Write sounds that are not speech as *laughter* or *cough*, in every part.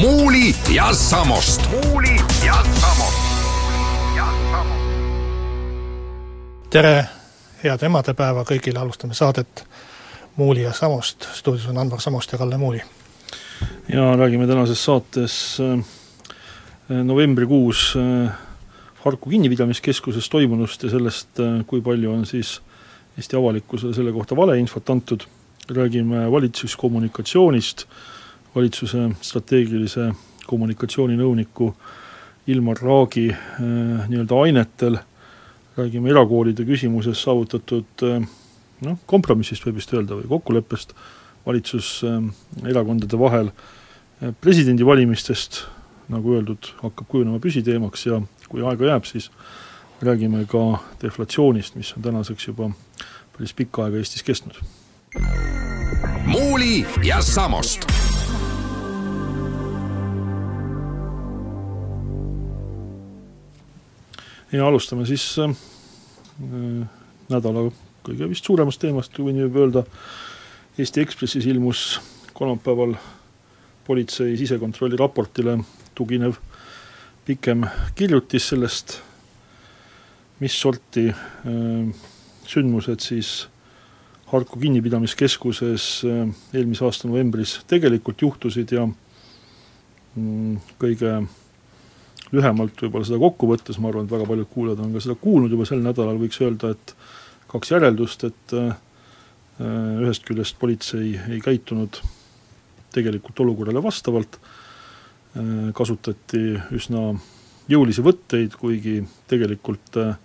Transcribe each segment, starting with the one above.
Muuli ja Samost. muuli ja Samost. tere, head emadepäeva kõigile, alustame saadet Muuli ja Samost, stuudios on Anvar Samost ja Kalle Muuli. ja räägime tänases saates äh, novembrikuus äh, Harku kinnipidamiskeskuses toimunust ja sellest, äh, kui palju on siis Eesti avalikkusele selle kohta valeinfot antud, räägime valitsuskommunikatsioonist, valitsuse strateegilise kommunikatsiooninõuniku Ilmar Raagi äh, nii-öelda ainetel, räägime erakoolide küsimuses saavutatud äh, noh, kompromissist võib vist öelda või kokkuleppest valitsuserakondade vahel, äh, presidendivalimistest, nagu öeldud, hakkab kujunema püsiteemaks ja kui aega jääb, siis räägime ka deflatsioonist, mis on tänaseks juba päris pikka aega Eestis kestnud. muuli ja Samost ja alustame siis äh, nädala kõige vist suuremast teemast, võin ju öelda, Eesti Ekspressis ilmus kolmapäeval politsei sisekontrolli raportile tuginev pikem kirjutis sellest, mis sorti äh, sündmused siis Harku kinnipidamiskeskuses äh, eelmise aasta novembris tegelikult juhtusid ja mm, kõige lühemalt võib-olla seda kokku võttes, ma arvan, et väga paljud kuulajad on ka seda kuulnud juba sel nädalal, võiks öelda, et kaks järeldust, et äh, ühest küljest politsei ei käitunud tegelikult olukorrale vastavalt, äh, kasutati üsna jõulisi võtteid, kuigi tegelikult äh,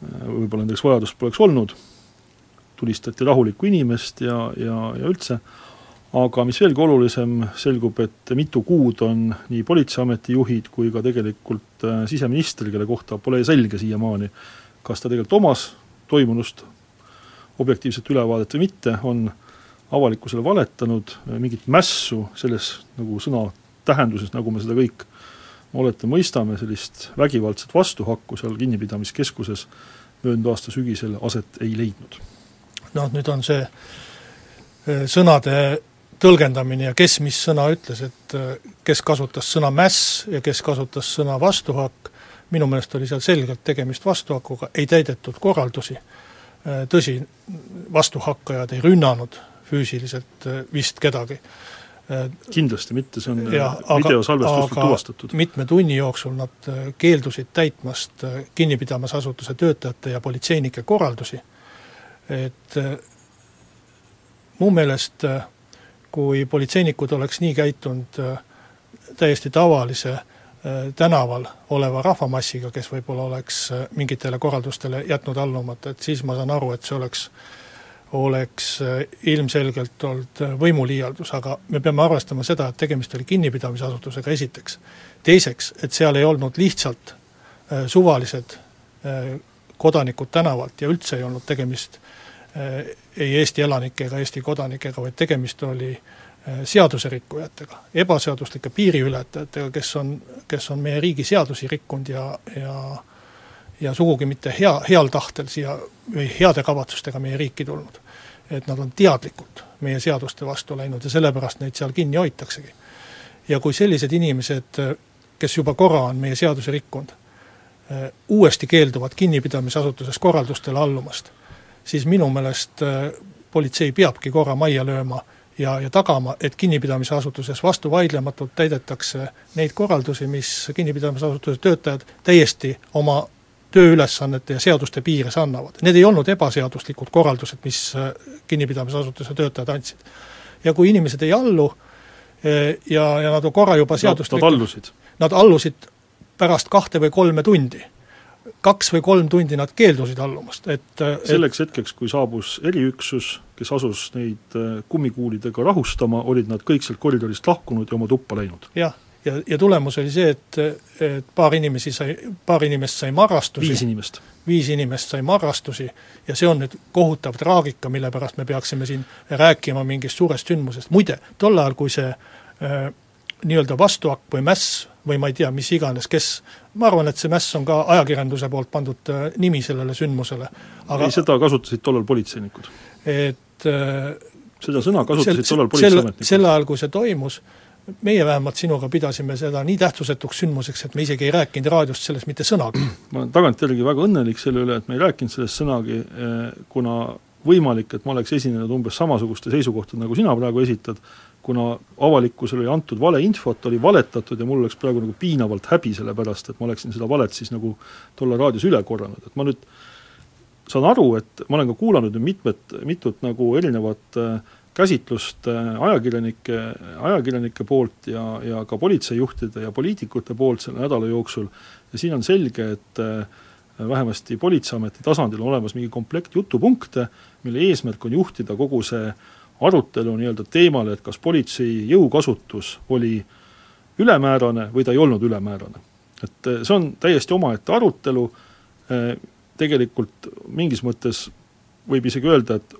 võib-olla nendeks vajadust poleks olnud, tulistati rahulikku inimest ja, ja, ja üldse aga mis veelgi olulisem, selgub, et mitu kuud on nii Politseiameti juhid kui ka tegelikult äh, siseminister, kelle kohta pole selge siiamaani, kas ta tegelikult omas toimunust objektiivset ülevaadet või mitte, on avalikkusele valetanud, mingit mässu selles nagu sõna tähenduses, nagu me seda kõik olete, mõistame, sellist vägivaldset vastuhakku seal kinnipidamiskeskuses möödunud aasta sügisel aset ei leidnud. noh, nüüd on see äh, sõnade tõlgendamine ja kes mis sõna ütles, et äh, kes kasutas sõna mäss ja kes kasutas sõna vastuhakk, minu meelest oli seal selgelt tegemist vastuhakuga, ei täidetud korraldusi, äh, tõsi, vastuhakkajad ei rünnanud füüsiliselt äh, vist kedagi. kindlasti mitte, see on videosalvestustelt tuvastatud. mitme tunni jooksul nad keeldusid täitmast kinnipidamisasutuse töötajate ja politseinike korraldusi, et mu meelest äh, kui politseinikud oleks nii käitunud äh, täiesti tavalise äh, tänaval oleva rahvamassiga, kes võib-olla oleks äh, mingitele korraldustele jätnud allumata, et siis ma saan aru, et see oleks, oleks ilmselgelt olnud võimuliialdus, aga me peame arvestama seda, et tegemist oli kinnipidamisasutusega esiteks. teiseks, et seal ei olnud lihtsalt suvalised kodanikud tänavalt ja üldse ei olnud tegemist ei Eesti elanike ega Eesti kodanikega, vaid tegemist oli äh, seaduserikkujatega, ebaseaduslike piiriületajatega, kes on, kes on meie riigi seadusi rikkunud ja, ja ja sugugi mitte hea, heal tahtel siia või heade kavatsustega meie riiki tulnud. et nad on teadlikult meie seaduste vastu läinud ja sellepärast neid seal kinni hoitaksegi. ja kui sellised inimesed, kes juba korra on meie seadusi rikkunud, äh, uuesti keelduvad kinnipidamisasutuses korraldustele allumast siis minu meelest äh, politsei peabki korra majja lööma ja, ja tagama, et kinnipidamisasutuses vastuvaidlematult täidetakse neid korraldusi, mis kinnipidamisasutuse töötajad täiesti oma tööülesannete ja seaduste piires annavad. Need ei olnud ebaseaduslikud korraldused, mis äh, kinnipidamisasutuse töötajad andsid. ja kui inimesed ei allu äh, ja, ja nad on korra juba seadust Nad allusid? Nad allusid pärast kahte või kolme tundi kaks või kolm tundi nad keeldusid allumast, et selleks et... hetkeks, kui saabus eriüksus, kes asus neid äh, kummikuulidega rahustama, olid nad kõik sealt koridorist lahkunud ja oma tuppa läinud. jah, ja, ja, ja tulemus oli see, et, et paar inimesi sai, paar inimest sai marrastusi viis inimest. viis inimest sai marrastusi ja see on nüüd kohutav traagika, mille pärast me peaksime siin rääkima mingist suurest sündmusest, muide, tol ajal, kui see äh, nii-öelda vastuakk või mäss või ma ei tea, mis iganes, kes, ma arvan, et see mäss on ka ajakirjanduse poolt pandud äh, nimi sellele sündmusele, aga ei, seda kasutasid tollal politseinikud. et äh, seda sõna kasutasid tollal politseiametnikud. sel ajal, kui see toimus, meie vähemalt sinuga pidasime seda nii tähtsusetuks sündmuseks, et me isegi ei rääkinud raadiost sellest mitte sõnagi. *clears throat* ma olen tagantjärgi väga õnnelik selle üle, et me ei rääkinud sellest sõnagi, äh, kuna võimalik, et ma oleks esinenud umbes samasuguste seisukohtadega, nagu sina praegu esitad, kuna avalikkusele oli antud valeinfot, oli valetatud ja mul oleks praegu nagu piinavalt häbi selle pärast, et ma oleksin seda valet siis nagu tolle raadios üle korranud, et ma nüüd saan aru, et ma olen ka kuulanud nüüd mitmet, mitut nagu erinevat äh, käsitlust äh, ajakirjanike, ajakirjanike poolt ja, ja ka politseijuhtide ja poliitikute poolt selle nädala jooksul. Ja siin on selge, et äh, vähemasti Politseiameti tasandil on olemas mingi komplekt jutupunkte, mille eesmärk on juhtida kogu see äh, arutelu nii-öelda teemale, et kas politsei jõukasutus oli ülemäärane või ta ei olnud ülemäärane. et eh, see on täiesti omaette arutelu, eh, tegelikult mingis mõttes võib isegi öelda, et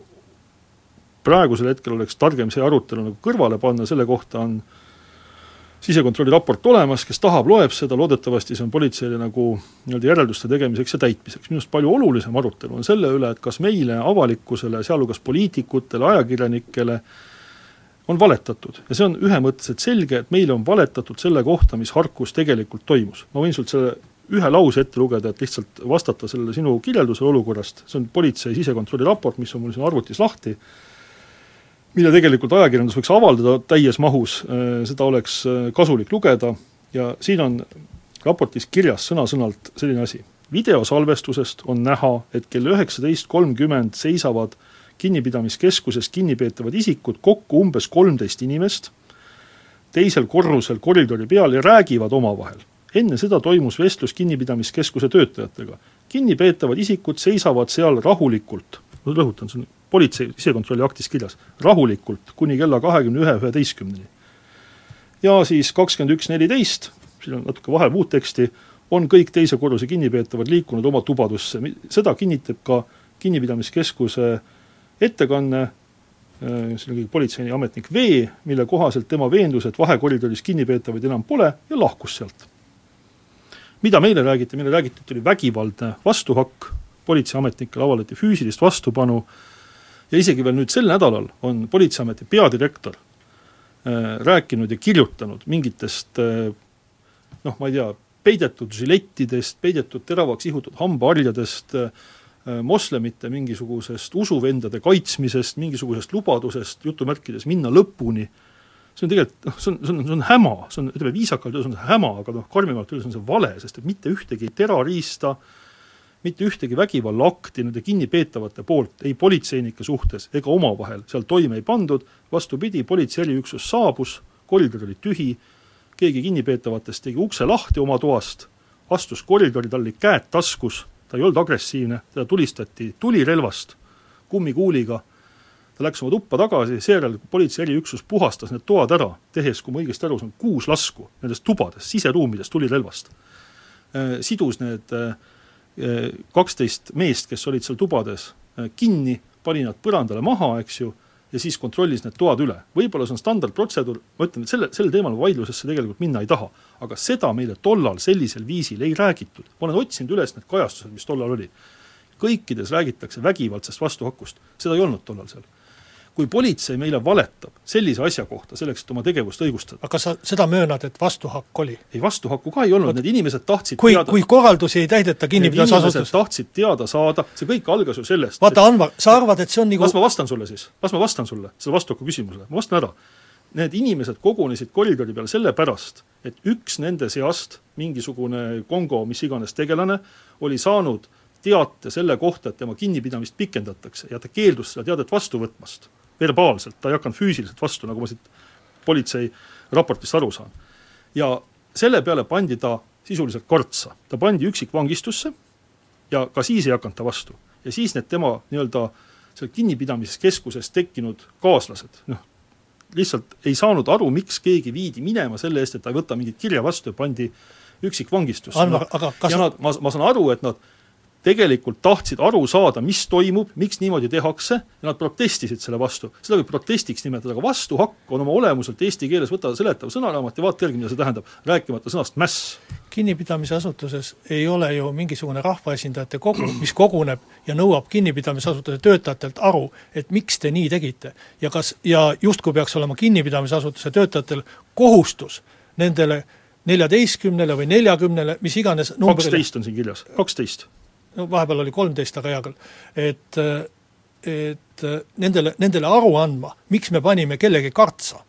praegusel hetkel oleks targem see arutelu nagu kõrvale panna, selle kohta on äh, sisekontrolli raport olemas, kes tahab, loeb seda, loodetavasti see on politseile nagu nii-öelda järelduste tegemiseks ja täitmiseks. minu arust palju olulisem arutelu on selle üle, et kas meile, avalikkusele, sealhulgas poliitikutele, ajakirjanikele, on valetatud ja see on ühemõtteliselt selge, et meile on valetatud selle kohta, mis Harkus tegelikult toimus. ma võin sult selle ühe lause ette lugeda, et lihtsalt vastata sellele sinu kirjeldusele olukorrast, see on politsei sisekontrolli raport, mis on mul siin arvutis lahti, mille tegelikult ajakirjandus võiks avaldada täies mahus, äh, seda oleks äh, kasulik lugeda ja siin on raportis kirjas sõna-sõnalt selline asi. videosalvestusest on näha, et kell üheksateist kolmkümmend seisavad kinnipidamiskeskuses kinnipeetavad isikud kokku umbes kolmteist inimest, teisel korrusel koridori peal ja räägivad omavahel. enne seda toimus vestlus kinnipidamiskeskuse töötajatega. kinnipeetavad isikud seisavad seal rahulikult, rõhutan, see on politsei sisekontrolli aktis kirjas, rahulikult kuni kella kahekümne ühe, üheteistkümneni. ja siis kakskümmend üks neliteist, siin on natuke vahel muud teksti, on kõik teise korruse kinnipeetavad liikunud oma tubadusse, seda kinnitab ka kinnipidamiskeskuse ettekanne, äh, siin oli politseiametnik V, mille kohaselt tema veendus, et vahekoridoris kinnipeetavaid enam pole ja lahkus sealt. mida meile räägiti, meile räägiti, et oli vägivaldne vastuhakk, politseiametnikele avaldati füüsilist vastupanu, ja isegi veel nüüd sel nädalal on Politseiameti peadirektor äh, rääkinud ja kirjutanud mingitest äh, noh, ma ei tea, peidetud žilettidest, peidetud teravaks ihutud hambaharjadest äh,, moslemite mingisugusest usuvendade kaitsmisest, mingisugusest lubadusest jutumärkides minna lõpuni, see on tegelikult noh, see on, see on, see on häma, see on, ütleme viisakalt öeldes on see häma, aga noh, karmimalt öeldes on see vale, sest et mitte ühtegi terariista äh, mitte ühtegi vägivallaakti nende kinnipeetavate poolt ei politseinike suhtes ega omavahel. Seal toime ei pandud, vastupidi, politsei eriüksus saabus, koridor oli tühi, keegi kinnipeetavatest tegi ukse lahti oma toast, astus koridori, tal olid käed taskus, ta ei olnud agressiivne, teda tulistati tulirelvast, kummikuuliga, ta läks oma tuppa tagasi, seejärel politsei eriüksus puhastas need toad ära, tehes, kui ma õigesti aru saan, kuus lasku nendest tubadest, siseruumidest tulirelvast. Äh, sidus need äh, kaksteist meest, kes olid seal tubades äh, kinni, pani nad põrandale maha, eks ju, ja siis kontrollis need toad üle. võib-olla see on standardprotseduur, ma ütlen, et selle, sel teemal vaidlusesse tegelikult minna ei taha. aga seda meile tollal sellisel viisil ei räägitud. ma olen otsinud üles need kajastused, mis tollal oli. kõikides räägitakse vägivaldsest vastuhakust, seda ei olnud tollal seal kui politsei meile valetab sellise asja kohta, selleks, et oma tegevust õigustada. aga sa seda möönad, et vastuhakk oli? ei, vastuhakku ka ei olnud, need inimesed tahtsid kui, teada kui korraldusi ei täideta kinnipidamisasutus tahtsid teada saada, see kõik algas ju sellest vaata, Anvar, sa arvad, et see on nagu las ma vastan sulle siis, las ma vastan sulle, selle vastuhakku küsimusele, ma vastan ära. Need inimesed kogunesid koridori peale sellepärast, et üks nende seast, mingisugune Kongo mis iganes tegelane, oli saanud teate selle kohta, et tema kinnipidamist pikendatakse ja ta keeldus seda teadet vastu võtmast verbaalselt, ta ei hakanud füüsiliselt vastu, nagu ma siit politsei raportist aru saan. ja selle peale pandi ta sisuliselt kartsa, ta pandi üksikvangistusse, ja ka siis ei hakanud ta vastu. ja siis need tema nii-öelda seal kinnipidamiskeskuses tekkinud kaaslased, noh, lihtsalt ei saanud aru, miks keegi viidi minema selle eest, et ta ei võta mingit kirja vastu ja pandi üksikvangistusse. Alvar, aga kas ja nad, ma, ma saan aru, et nad tegelikult tahtsid aru saada, mis toimub, miks niimoodi tehakse, ja nad protestisid selle vastu. seda võib protestiks nimetada, aga vastuhakk on oma olemuselt eesti keeles, võta seletav sõnaraamat ja vaata järgi, mida see tähendab, rääkimata sõnast mäss. kinnipidamisasutuses ei ole ju mingisugune rahvaesindajate kogu, mis koguneb ja nõuab kinnipidamisasutuse töötajatelt aru, et miks te nii tegite. ja kas, ja justkui peaks olema kinnipidamisasutuse töötajatel kohustus nendele neljateistkümnele või neljakümnele, mis iganes kaksteist on siin kirjas, kaksteist no vahepeal oli kolmteist, aga hea küll, et et nendele, nendele aru andma, miks me panime kellegi kartsa.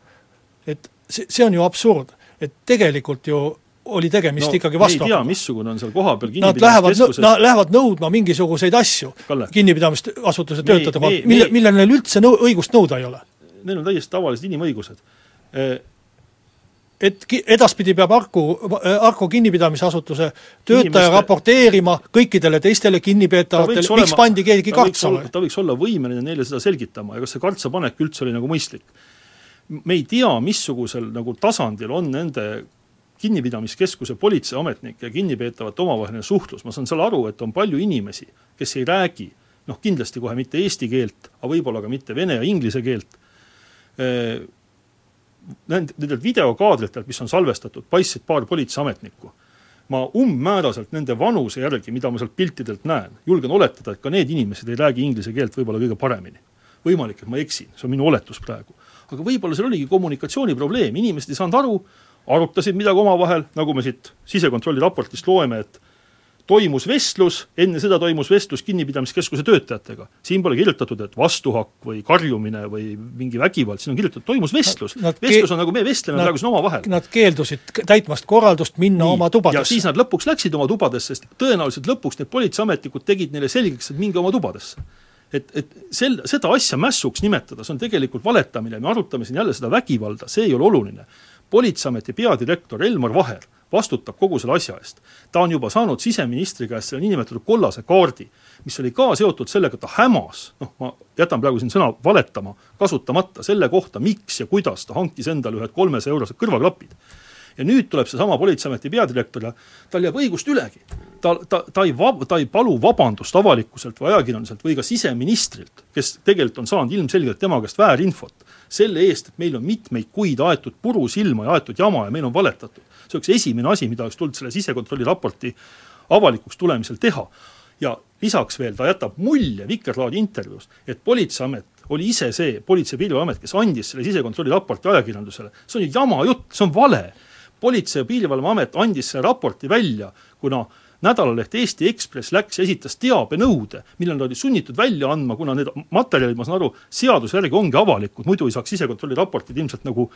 et see, see on ju absurd, et tegelikult ju oli tegemist no, ikkagi vastu ei tea, missugune on seal kohapeal lähevad, nad lähevad nõudma mingisuguseid asju kinnipidamisasutuse töötajate kohalt, mille, millel neil üldse nõu-, õigust nõuda ei ole. Neil on täiesti tavalised inimõigused et edaspidi peab Arku, Arku kinnipidamisasutuse töötaja Inimeste... raporteerima kõikidele teistele kinnipeetavatele, miks pandi keegi kartsama. ta võiks olla võimeline neile seda selgitama ja kas see kartsa panek üldse oli nagu mõistlik. me ei tea, missugusel nagu tasandil on nende kinnipidamiskeskuse politseiametnike ja kinnipeetavate omavaheline suhtlus, ma saan seal aru, et on palju inimesi, kes ei räägi noh, kindlasti kohe mitte eesti keelt, aga võib-olla ka mitte vene ja inglise keelt, nend-, nendelt videokaadritelt, mis on salvestatud, paistsid paar politseiametnikku. ma umbmääraselt nende vanuse järgi, mida ma sealt piltidelt näen, julgen oletada, et ka need inimesed ei räägi inglise keelt võib-olla kõige paremini. võimalik, et ma eksin, see on minu oletus praegu. aga võib-olla seal oligi kommunikatsiooniprobleem, inimesed ei saanud aru, arutasid midagi omavahel, nagu me siit sisekontrolli raportist loeme, et toimus vestlus, enne seda toimus vestlus kinnipidamiskeskuse töötajatega. siin pole kirjutatud, et vastuhakk või karjumine või mingi vägivald, siin on kirjutatud, toimus vestlus. vestlus on nagu me vestleme nad, praegu siin omavahel. Nad keeldusid täitmast korraldust minna Nii. oma tubadesse. ja siis nad lõpuks läksid oma tubadesse, sest tõenäoliselt lõpuks need politseiametnikud tegid neile selgeks, et minge oma tubadesse et, et sel, seda asja mässuks nimetada, see on tegelikult valetamine, me arutame siin jälle seda vägivalda, see ei ole oluline. politseiameti peadirektor Elmar Vaher vastutab kogu selle asja eest. ta on juba saanud siseministri käest selle niinimetatud kollase kaardi, mis oli ka seotud sellega, et ta hämas, noh, ma jätan praegu siin sõna valetama kasutamata, selle kohta, miks ja kuidas ta hankis endale ühed kolmesaja eurosed kõrvaklapid. ja nüüd tuleb seesama Politseiameti peadirektor ja tal jääb õigust ülegi. ta, ta, ta ei vab-, ta ei palu vabandust avalikkuselt või ajakirjanduselt või ka siseministrilt, kes tegelikult on saanud ilmselgelt tema käest väärinfot, selle eest, et meil on mitmeid kuid aetud puru silma ja aetud jama ja meil on valetatud see oleks esimene asi, mida oleks tulnud selle sisekontrolli raporti avalikuks tulemisel teha. ja lisaks veel ta jätab mulje Vikerraadi intervjuus, et Politseiamet oli ise see Politsei- ja Piirivalveamet, kes andis selle sisekontrolli raporti ajakirjandusele, see on ju jama jutt, see on vale. politsei- ja Piirivalveamet andis selle raporti välja, kuna nädalaleht Eesti Ekspress läks ja esitas teabenõude, mille nad olid sunnitud välja andma, kuna need materjalid, ma saan aru, seaduse järgi ongi avalikud, muidu ei saaks sisekontrolli raportid ilmselt nagu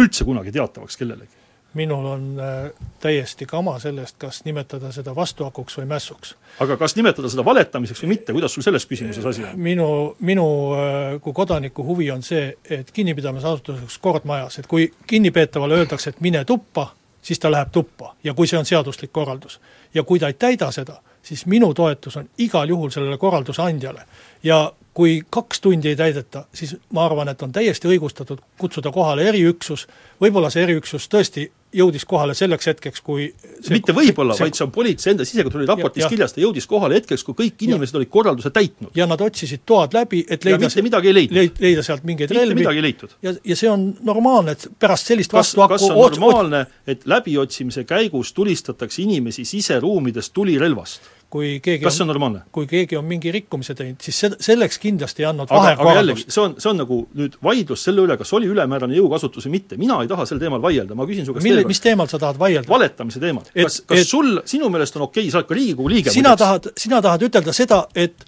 üldse kunagi teatavaks kellelegi minul on äh, täiesti kama sellest, kas nimetada seda vastuhakuks või mässuks. aga kas nimetada seda valetamiseks või mitte, kuidas sul selles küsimuses asi on? minu, minu äh, kui kodaniku huvi on see, et kinnipidamisasutuseks kord majas, et kui kinnipeetavale öeldakse, et mine tuppa, siis ta läheb tuppa ja kui see on seaduslik korraldus. Ja kui ta ei täida seda, siis minu toetus on igal juhul sellele korralduse andjale. ja kui kaks tundi ei täideta, siis ma arvan, et on täiesti õigustatud kutsuda kohale eriüksus, võib-olla see eriüksus tõesti jõudis kohale selleks hetkeks, kui see mitte võib-olla, vaid see on politsei enda sisekontrolli raportis kirjas, ta jõudis kohale hetkeks, kui kõik inimesed ja. olid korralduse täitnud. ja nad otsisid toad läbi, et leida mitte midagi ei leidnud. leida sealt mingeid mitte relvi. midagi ei leitud. ja, ja see on normaalne, et pärast sellist kas, kas on normaalne, et läbiotsimise käigus tulistatakse inimesi siseruumidest tulirelvast? Kui keegi kas see on normaalne? kui keegi on mingi rikkumise teinud, siis see, selleks kindlasti ei andnud vahekorraldust. see on, see on nagu nüüd vaidlus selle üle, kas oli ülemäärane jõukasutus või mitte, mina ei taha sel teemal vaielda, ma küsin su käest mille, mis teemal sa tahad vaielda? valetamise teemal. kas, kas et, sul, sinu meelest on okei okay,, sa oled ka Riigikogu liige sina muideks. tahad, sina tahad ütelda seda, et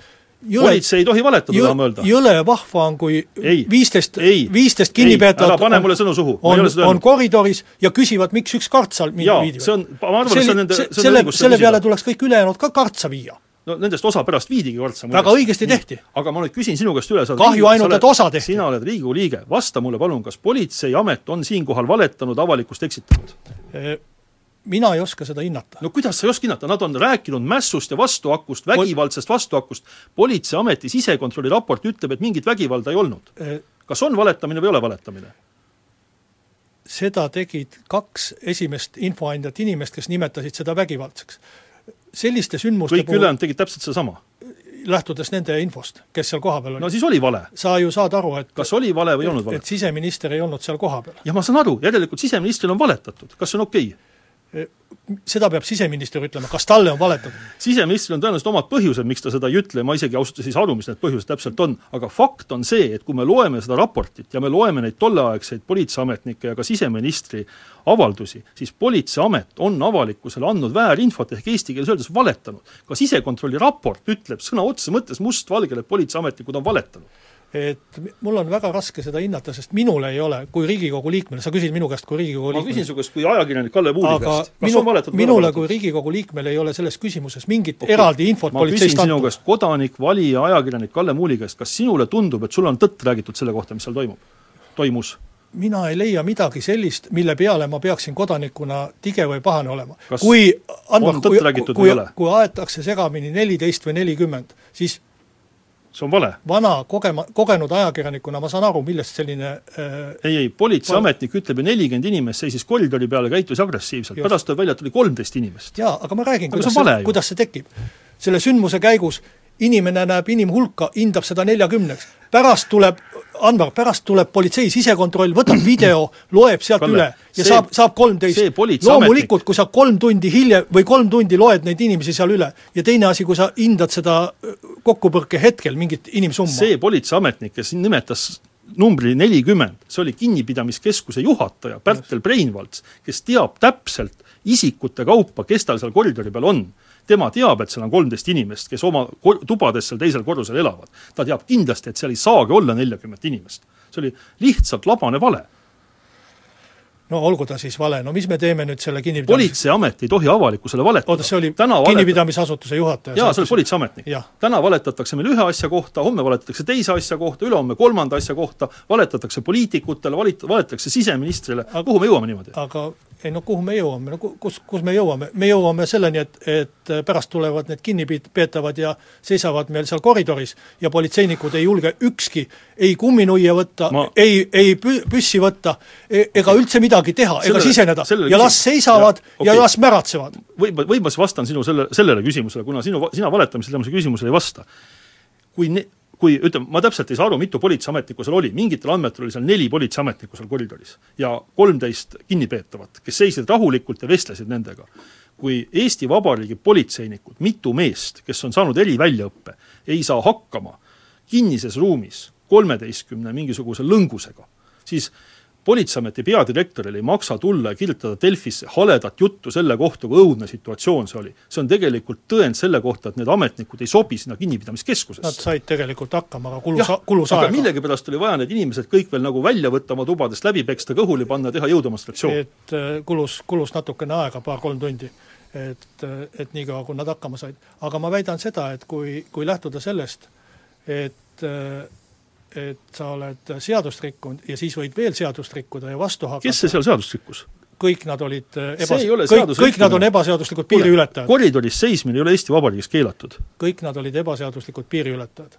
jõle, politsei ei tohi valetada, tahame öelda. jõle vahva on, kui viisteist, viisteist kinnipeetavat ära pane mulle sõnu suhu, on, on koridoris ja küsivad, miks üks kartsal viidi. see on, ma arvan, et see on nende selle, selle peale tuleks kõik ülejäänud ka kartsa viia no nendest osa pärast viidigi kartsa. väga õigesti tehti. aga ma nüüd küsin sinu käest üle, sa kahju ainult, et osa tehti. sina oled Riigikogu liige, vasta mulle palun, kas Politseiamet on siinkohal valetanud, avalikkust eksitanud? Mina ei oska seda hinnata. no kuidas sa ei oska hinnata, nad on rääkinud mässust ja vastuakust, vägivaldsest vastuakust, politseiameti sisekontrolli raport ütleb, et mingit vägivalda ei olnud. kas on valetamine või ei ole valetamine? seda tegid kaks esimest infoandjat inimest, kes nimetasid seda vägivaldseks. selliste sündmuste kõik ülejäänud tegid täpselt sedasama? lähtudes nende infost, kes seal kohapeal oli. no siis oli vale. sa ju saad aru, et kas oli vale või ei olnud vale? et siseminister ei olnud seal kohapeal. jah, ma saan aru, järelikult siseministril on valetatud, kas see on okei okay?? Seda peab siseminister ütlema, kas talle on valetatud. siseministril on tõenäoliselt omad põhjused, miks ta seda ei ütle ja ma isegi ausalt öeldes ei saa aru, mis need põhjused täpselt on, aga fakt on see, et kui me loeme seda raportit ja me loeme neid tolleaegseid politseiametnike ja ka siseministri avaldusi, siis Politseiamet on avalikkusele andnud väärinfot ehk eesti keeles öeldes valetanud. ka sisekontrolli raport ütleb sõna otseses mõttes mustvalgel, et politseiametnikud on valetanud et mul on väga raske seda hinnata, sest minul ei ole, kui Riigikogu liikmele, sa küsid minu käest kui Riigikogu liikmele. ma küsin su käest kui ajakirjanik Kalle Puuli käest. minu, minule kui Riigikogu liikmele ei ole selles küsimuses mingit okay. eraldi infot ma küsin sinu käest, kodanik, valija, ajakirjanik Kalle Muuli käest, kas sinule tundub, et sul on tõtt räägitud selle kohta, mis seal toimub, toimus? mina ei leia midagi sellist, mille peale ma peaksin kodanikuna tige või pahane olema. kui Andor, kui, kui, kui aetakse segamini neliteist või nelikümmend, siis see on vale. vana kogema, kogenud ajakirjanikuna ma saan aru, millest selline äh, ei, ei, politseiametnik val... ütleb ju nelikümmend inimest seisis koridori peal ja käitus agressiivselt, pärast tuleb välja, et oli kolmteist inimest. jaa, aga ma räägin, kuidas see, kuidas see tekib. selle sündmuse käigus inimene näeb inimhulka, hindab seda neljakümneks, pärast tuleb Anvar, pärast tuleb politsei sisekontroll, võtab *clears throat* video, loeb sealt Kalle, üle ja see, saab, saab kolmteist. loomulikult, kui sa kolm tundi hiljem või kolm tundi loed neid inimesi seal üle ja teine asi, kui sa hindad seda kokkupõrke hetkel, mingit inimsumma. see politseiametnik, kes nimetas numbri nelikümmend, see oli kinnipidamiskeskuse juhataja Pärtel Breinvalts, kes teab täpselt isikute kaupa, kes tal seal koridori peal on tema teab, et seal on kolmteist inimest, kes oma tubades seal teisel korrusel elavad. ta teab kindlasti, et seal ei saagi olla neljakümmet inimest. see oli lihtsalt labane vale no olgu ta siis vale, no mis me teeme nüüd selle kinnipidamis- politseiamet ei tohi avalikkusele valetada. oota, see oli Täna kinnipidamisasutuse juhataja? jaa, see oli politseiametnik. täna valetatakse meil ühe asja kohta, homme valetatakse teise asja kohta, ülehomme kolmanda asja kohta, valetatakse poliitikutele, valit-, valetatakse siseministrile, kuhu me jõuame niimoodi? aga ei no kuhu me jõuame, no kus, kus me jõuame, me jõuame selleni, et, et pärast tulevad need kinnipeetavad ja seisavad meil seal koridoris ja politseinikud ei julge ükski ei kumminuia võtta Ma..., ei, ei püssi võtta e, ega üldse midagi teha sellele, ega siseneda ja las seisavad ja, okay. ja las märatsevad. või, või ma siis vastan sinu selle, sellele küsimusele, kuna sinu, sina valetamise küsimusele ei vasta. kui ne-, kui ütleme, ma täpselt ei saa aru, mitu politseiametnikku seal oli, mingitel andmetel oli seal neli politseiametnikku seal koridoris ja kolmteist kinnipeetavat, kes seisid rahulikult ja vestlesid nendega. kui Eesti Vabariigi politseinikud, mitu meest, kes on saanud eriväljaõppe, ei saa hakkama kinnises ruumis kolmeteistkümne mingisuguse lõngusega, siis politseiameti peadirektoril ei maksa tulla ja kirjutada Delfisse haledat juttu selle kohta, kui õudne situatsioon see oli. see on tegelikult tõend selle kohta, et need ametnikud ei sobi sinna kinnipidamiskeskusesse. Nad said tegelikult hakkama, aga kulus, kulus aega. millegipärast oli vaja need inimesed kõik veel nagu välja võtta oma tubadest, läbi peksta, kõhuli panna teha jõudemonstratsiooni. et äh, kulus, kulus natukene aega, paar-kolm tundi et, äh, et niikaua, kui nad hakkama said. aga ma väidan seda, et kui, kui lähtuda sellest, et äh, et sa oled seadust rikkunud ja siis võid veel seadust rikkuda ja vastu hakata. kes see seal seadust rikkus? kõik nad olid ebas-, kõik, kõik nad on ebaseaduslikud piiriületajad. koridoris seismine ei ole Eesti Vabariigis keelatud. kõik nad olid ebaseaduslikud piiriületajad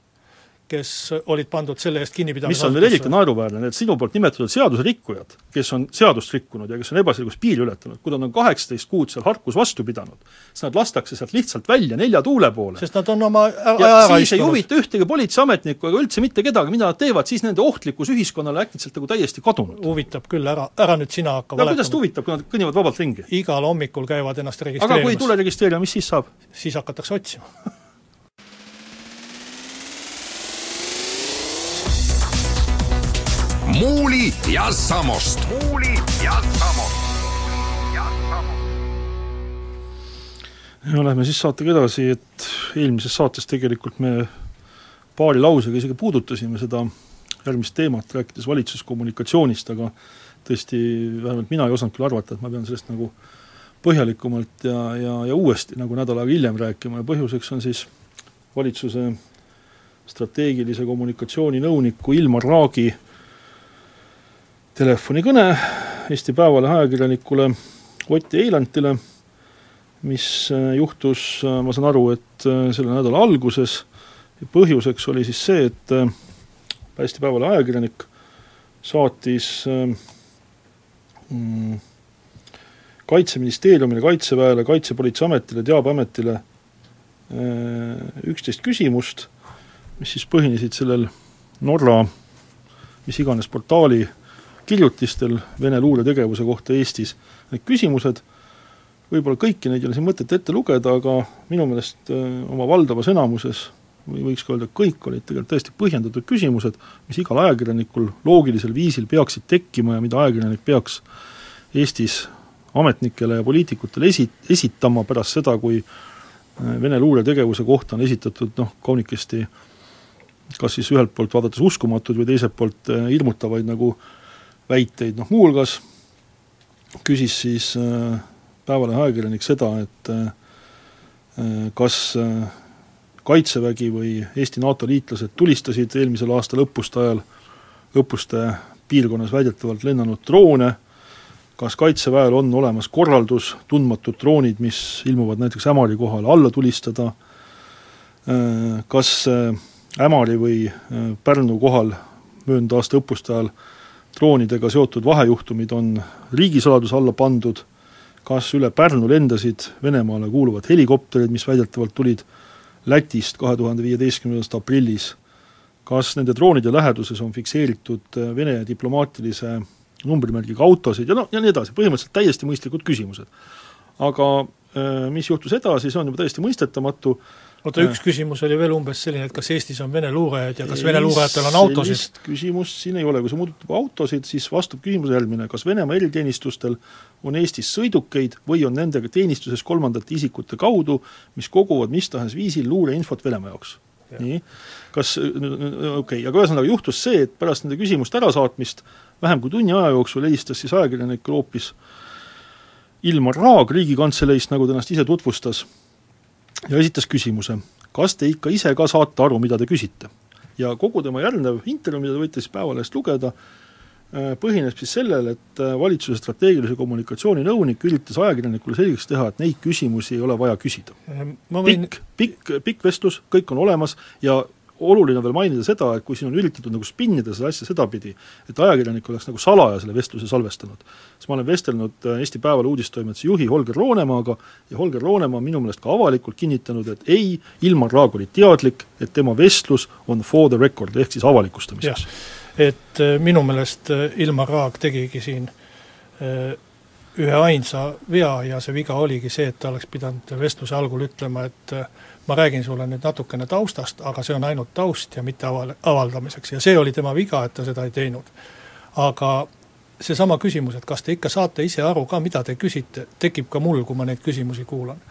kes olid pandud selle eest kinnipidamisasutusse. mis on veel eriti naeruväärne, need sinu poolt nimetatud seaduserikkujad, kes on seadust rikkunud ja kes on ebaselgus piiri ületanud, kui nad on kaheksateist kuud seal Harkus vastu pidanud, siis nad lastakse sealt lihtsalt välja nelja tuule poole. sest nad on oma ära siis ei huvita ühtegi politseiametnikku ega üldse mitte kedagi, mida nad teevad, siis nende ohtlikkus ühiskonnale äkitselt nagu täiesti kadunud. huvitab küll, ära, ära nüüd sina hakka no valetama. kuidas ta huvitab, kui nad kõnnivad vabalt ringi? igal hommikul käivad ennast registreerimas. aga kui ei tule registreerima, mis siis saab? siis hakatakse otsima *laughs* Muuli ja Samost. muuli ja Samost. ja lähme siis saatega edasi, et eelmises saates tegelikult me paari lausega isegi puudutasime seda järgmist teemat, rääkides valitsuskommunikatsioonist, aga tõesti, vähemalt mina ei osanud küll arvata, et ma pean sellest nagu põhjalikumalt ja, ja, ja uuesti nagu nädal aega hiljem rääkima ja põhjuseks on siis valitsuse strateegilise kommunikatsiooni nõuniku Ilmar Raagi telefonikõne Eesti Päevalehe ajakirjanikule Ott Eilantile, mis juhtus, ma saan aru, et selle nädala alguses, põhjuseks oli siis see, et Eesti Päevalehe ajakirjanik saatis mm, Kaitseministeeriumile, Kaitseväele, Kaitsepolitseiametile, Teabeametile üksteist küsimust, mis siis põhinesid sellel Norra mis iganes portaali kirjutistel Vene luuretegevuse kohta Eestis. Need küsimused, võib-olla kõiki neid ei ole siin mõtet ette lugeda, aga minu meelest äh, oma valdavas enamuses või võiks ka öelda, kõik olid tegelikult täiesti põhjendatud küsimused, mis igal ajakirjanikul loogilisel viisil peaksid tekkima ja mida ajakirjanik peaks Eestis ametnikele ja poliitikutele esi-, esitama pärast seda, kui äh, Vene luuretegevuse kohta on esitatud noh, kaunikesti äh, kas siis ühelt poolt vaadates uskumatuid või teiselt poolt äh, hirmutavaid nagu väiteid, noh muuhulgas küsis siis äh, Päevalehe ajakirjanik seda, et äh, kas Kaitsevägi või Eesti NATO liitlased tulistasid eelmisel aastal õppuste ajal õppuste piirkonnas väidetavalt lennanud droone, kas Kaitseväel on olemas korraldus tundmatud droonid, mis ilmuvad näiteks Ämari kohale, alla tulistada, kas Ämari või äh, Pärnu kohal möödunud aasta õppuste ajal droonidega seotud vahejuhtumid on riigisaladuse alla pandud, kas üle Pärnu lendasid Venemaale kuuluvad helikopterid, mis väidetavalt tulid Lätist kahe tuhande viieteistkümnendast aprillis, kas nende droonide läheduses on fikseeritud Vene diplomaatilise numbrimärgiga autosid ja noh, ja nii edasi, põhimõtteliselt täiesti mõistlikud küsimused. aga äh, mis juhtus edasi, see on juba täiesti mõistetamatu, oota, üks küsimus oli veel umbes selline, et kas Eestis on Vene luurajaid ja kas Vene luurajatel on autosid? küsimust siin ei ole, kui see puudutab autosid, siis vastab küsimus järgmine, kas Venemaa eriteenistustel on Eestis sõidukeid või on nendega teenistuses kolmandate isikute kaudu, mis koguvad mis tahes viisil luureinfot Venemaa jaoks ja. nii, kas, okei okay., aga ühesõnaga juhtus see, et pärast nende küsimuste ärasaatmist vähem kui tunni aja jooksul helistas siis ajakirjanikule hoopis Ilmar Raag Riigikantseleist, nagu ta ennast ise tutvustas, ja esitas küsimuse, kas te ikka ise ka saate aru, mida te küsite? ja kogu tema järgnev intervjuu, mida te võite siis Päevalehest lugeda, äh, põhineb siis sellel, et äh, valitsuse strateegilise kommunikatsiooni nõunik üritas ajakirjanikule selgeks teha, et neid küsimusi ei ole vaja küsida. Võin... pikk, pikk, pikk vestlus, kõik on olemas ja oluline on veel mainida seda, et kui siin on üritatud nagu spinnida seda asja sedapidi, et ajakirjanik oleks nagu salaja selle vestluse salvestanud, siis ma olen vestelnud äh, Eesti Päevalehe uudistoimetuse juhi Holger Roonemaaga ja Holger Roonemaa on minu meelest ka avalikult kinnitanud, et ei, Ilmar Raag oli teadlik, et tema vestlus on for the record, ehk siis avalikustamiseks. et äh, minu meelest äh, Ilmar Raag tegigi siin ühe ainsa vea ja see viga oligi see, et ta oleks pidanud vestluse algul ütlema, et ma räägin sulle nüüd natukene taustast, aga see on ainult taust ja mitte aval-, avaldamiseks ja see oli tema viga, et ta seda ei teinud. aga seesama küsimus, et kas te ikka saate ise aru ka, mida te küsite, tekib ka mul, kui ma neid küsimusi kuulan.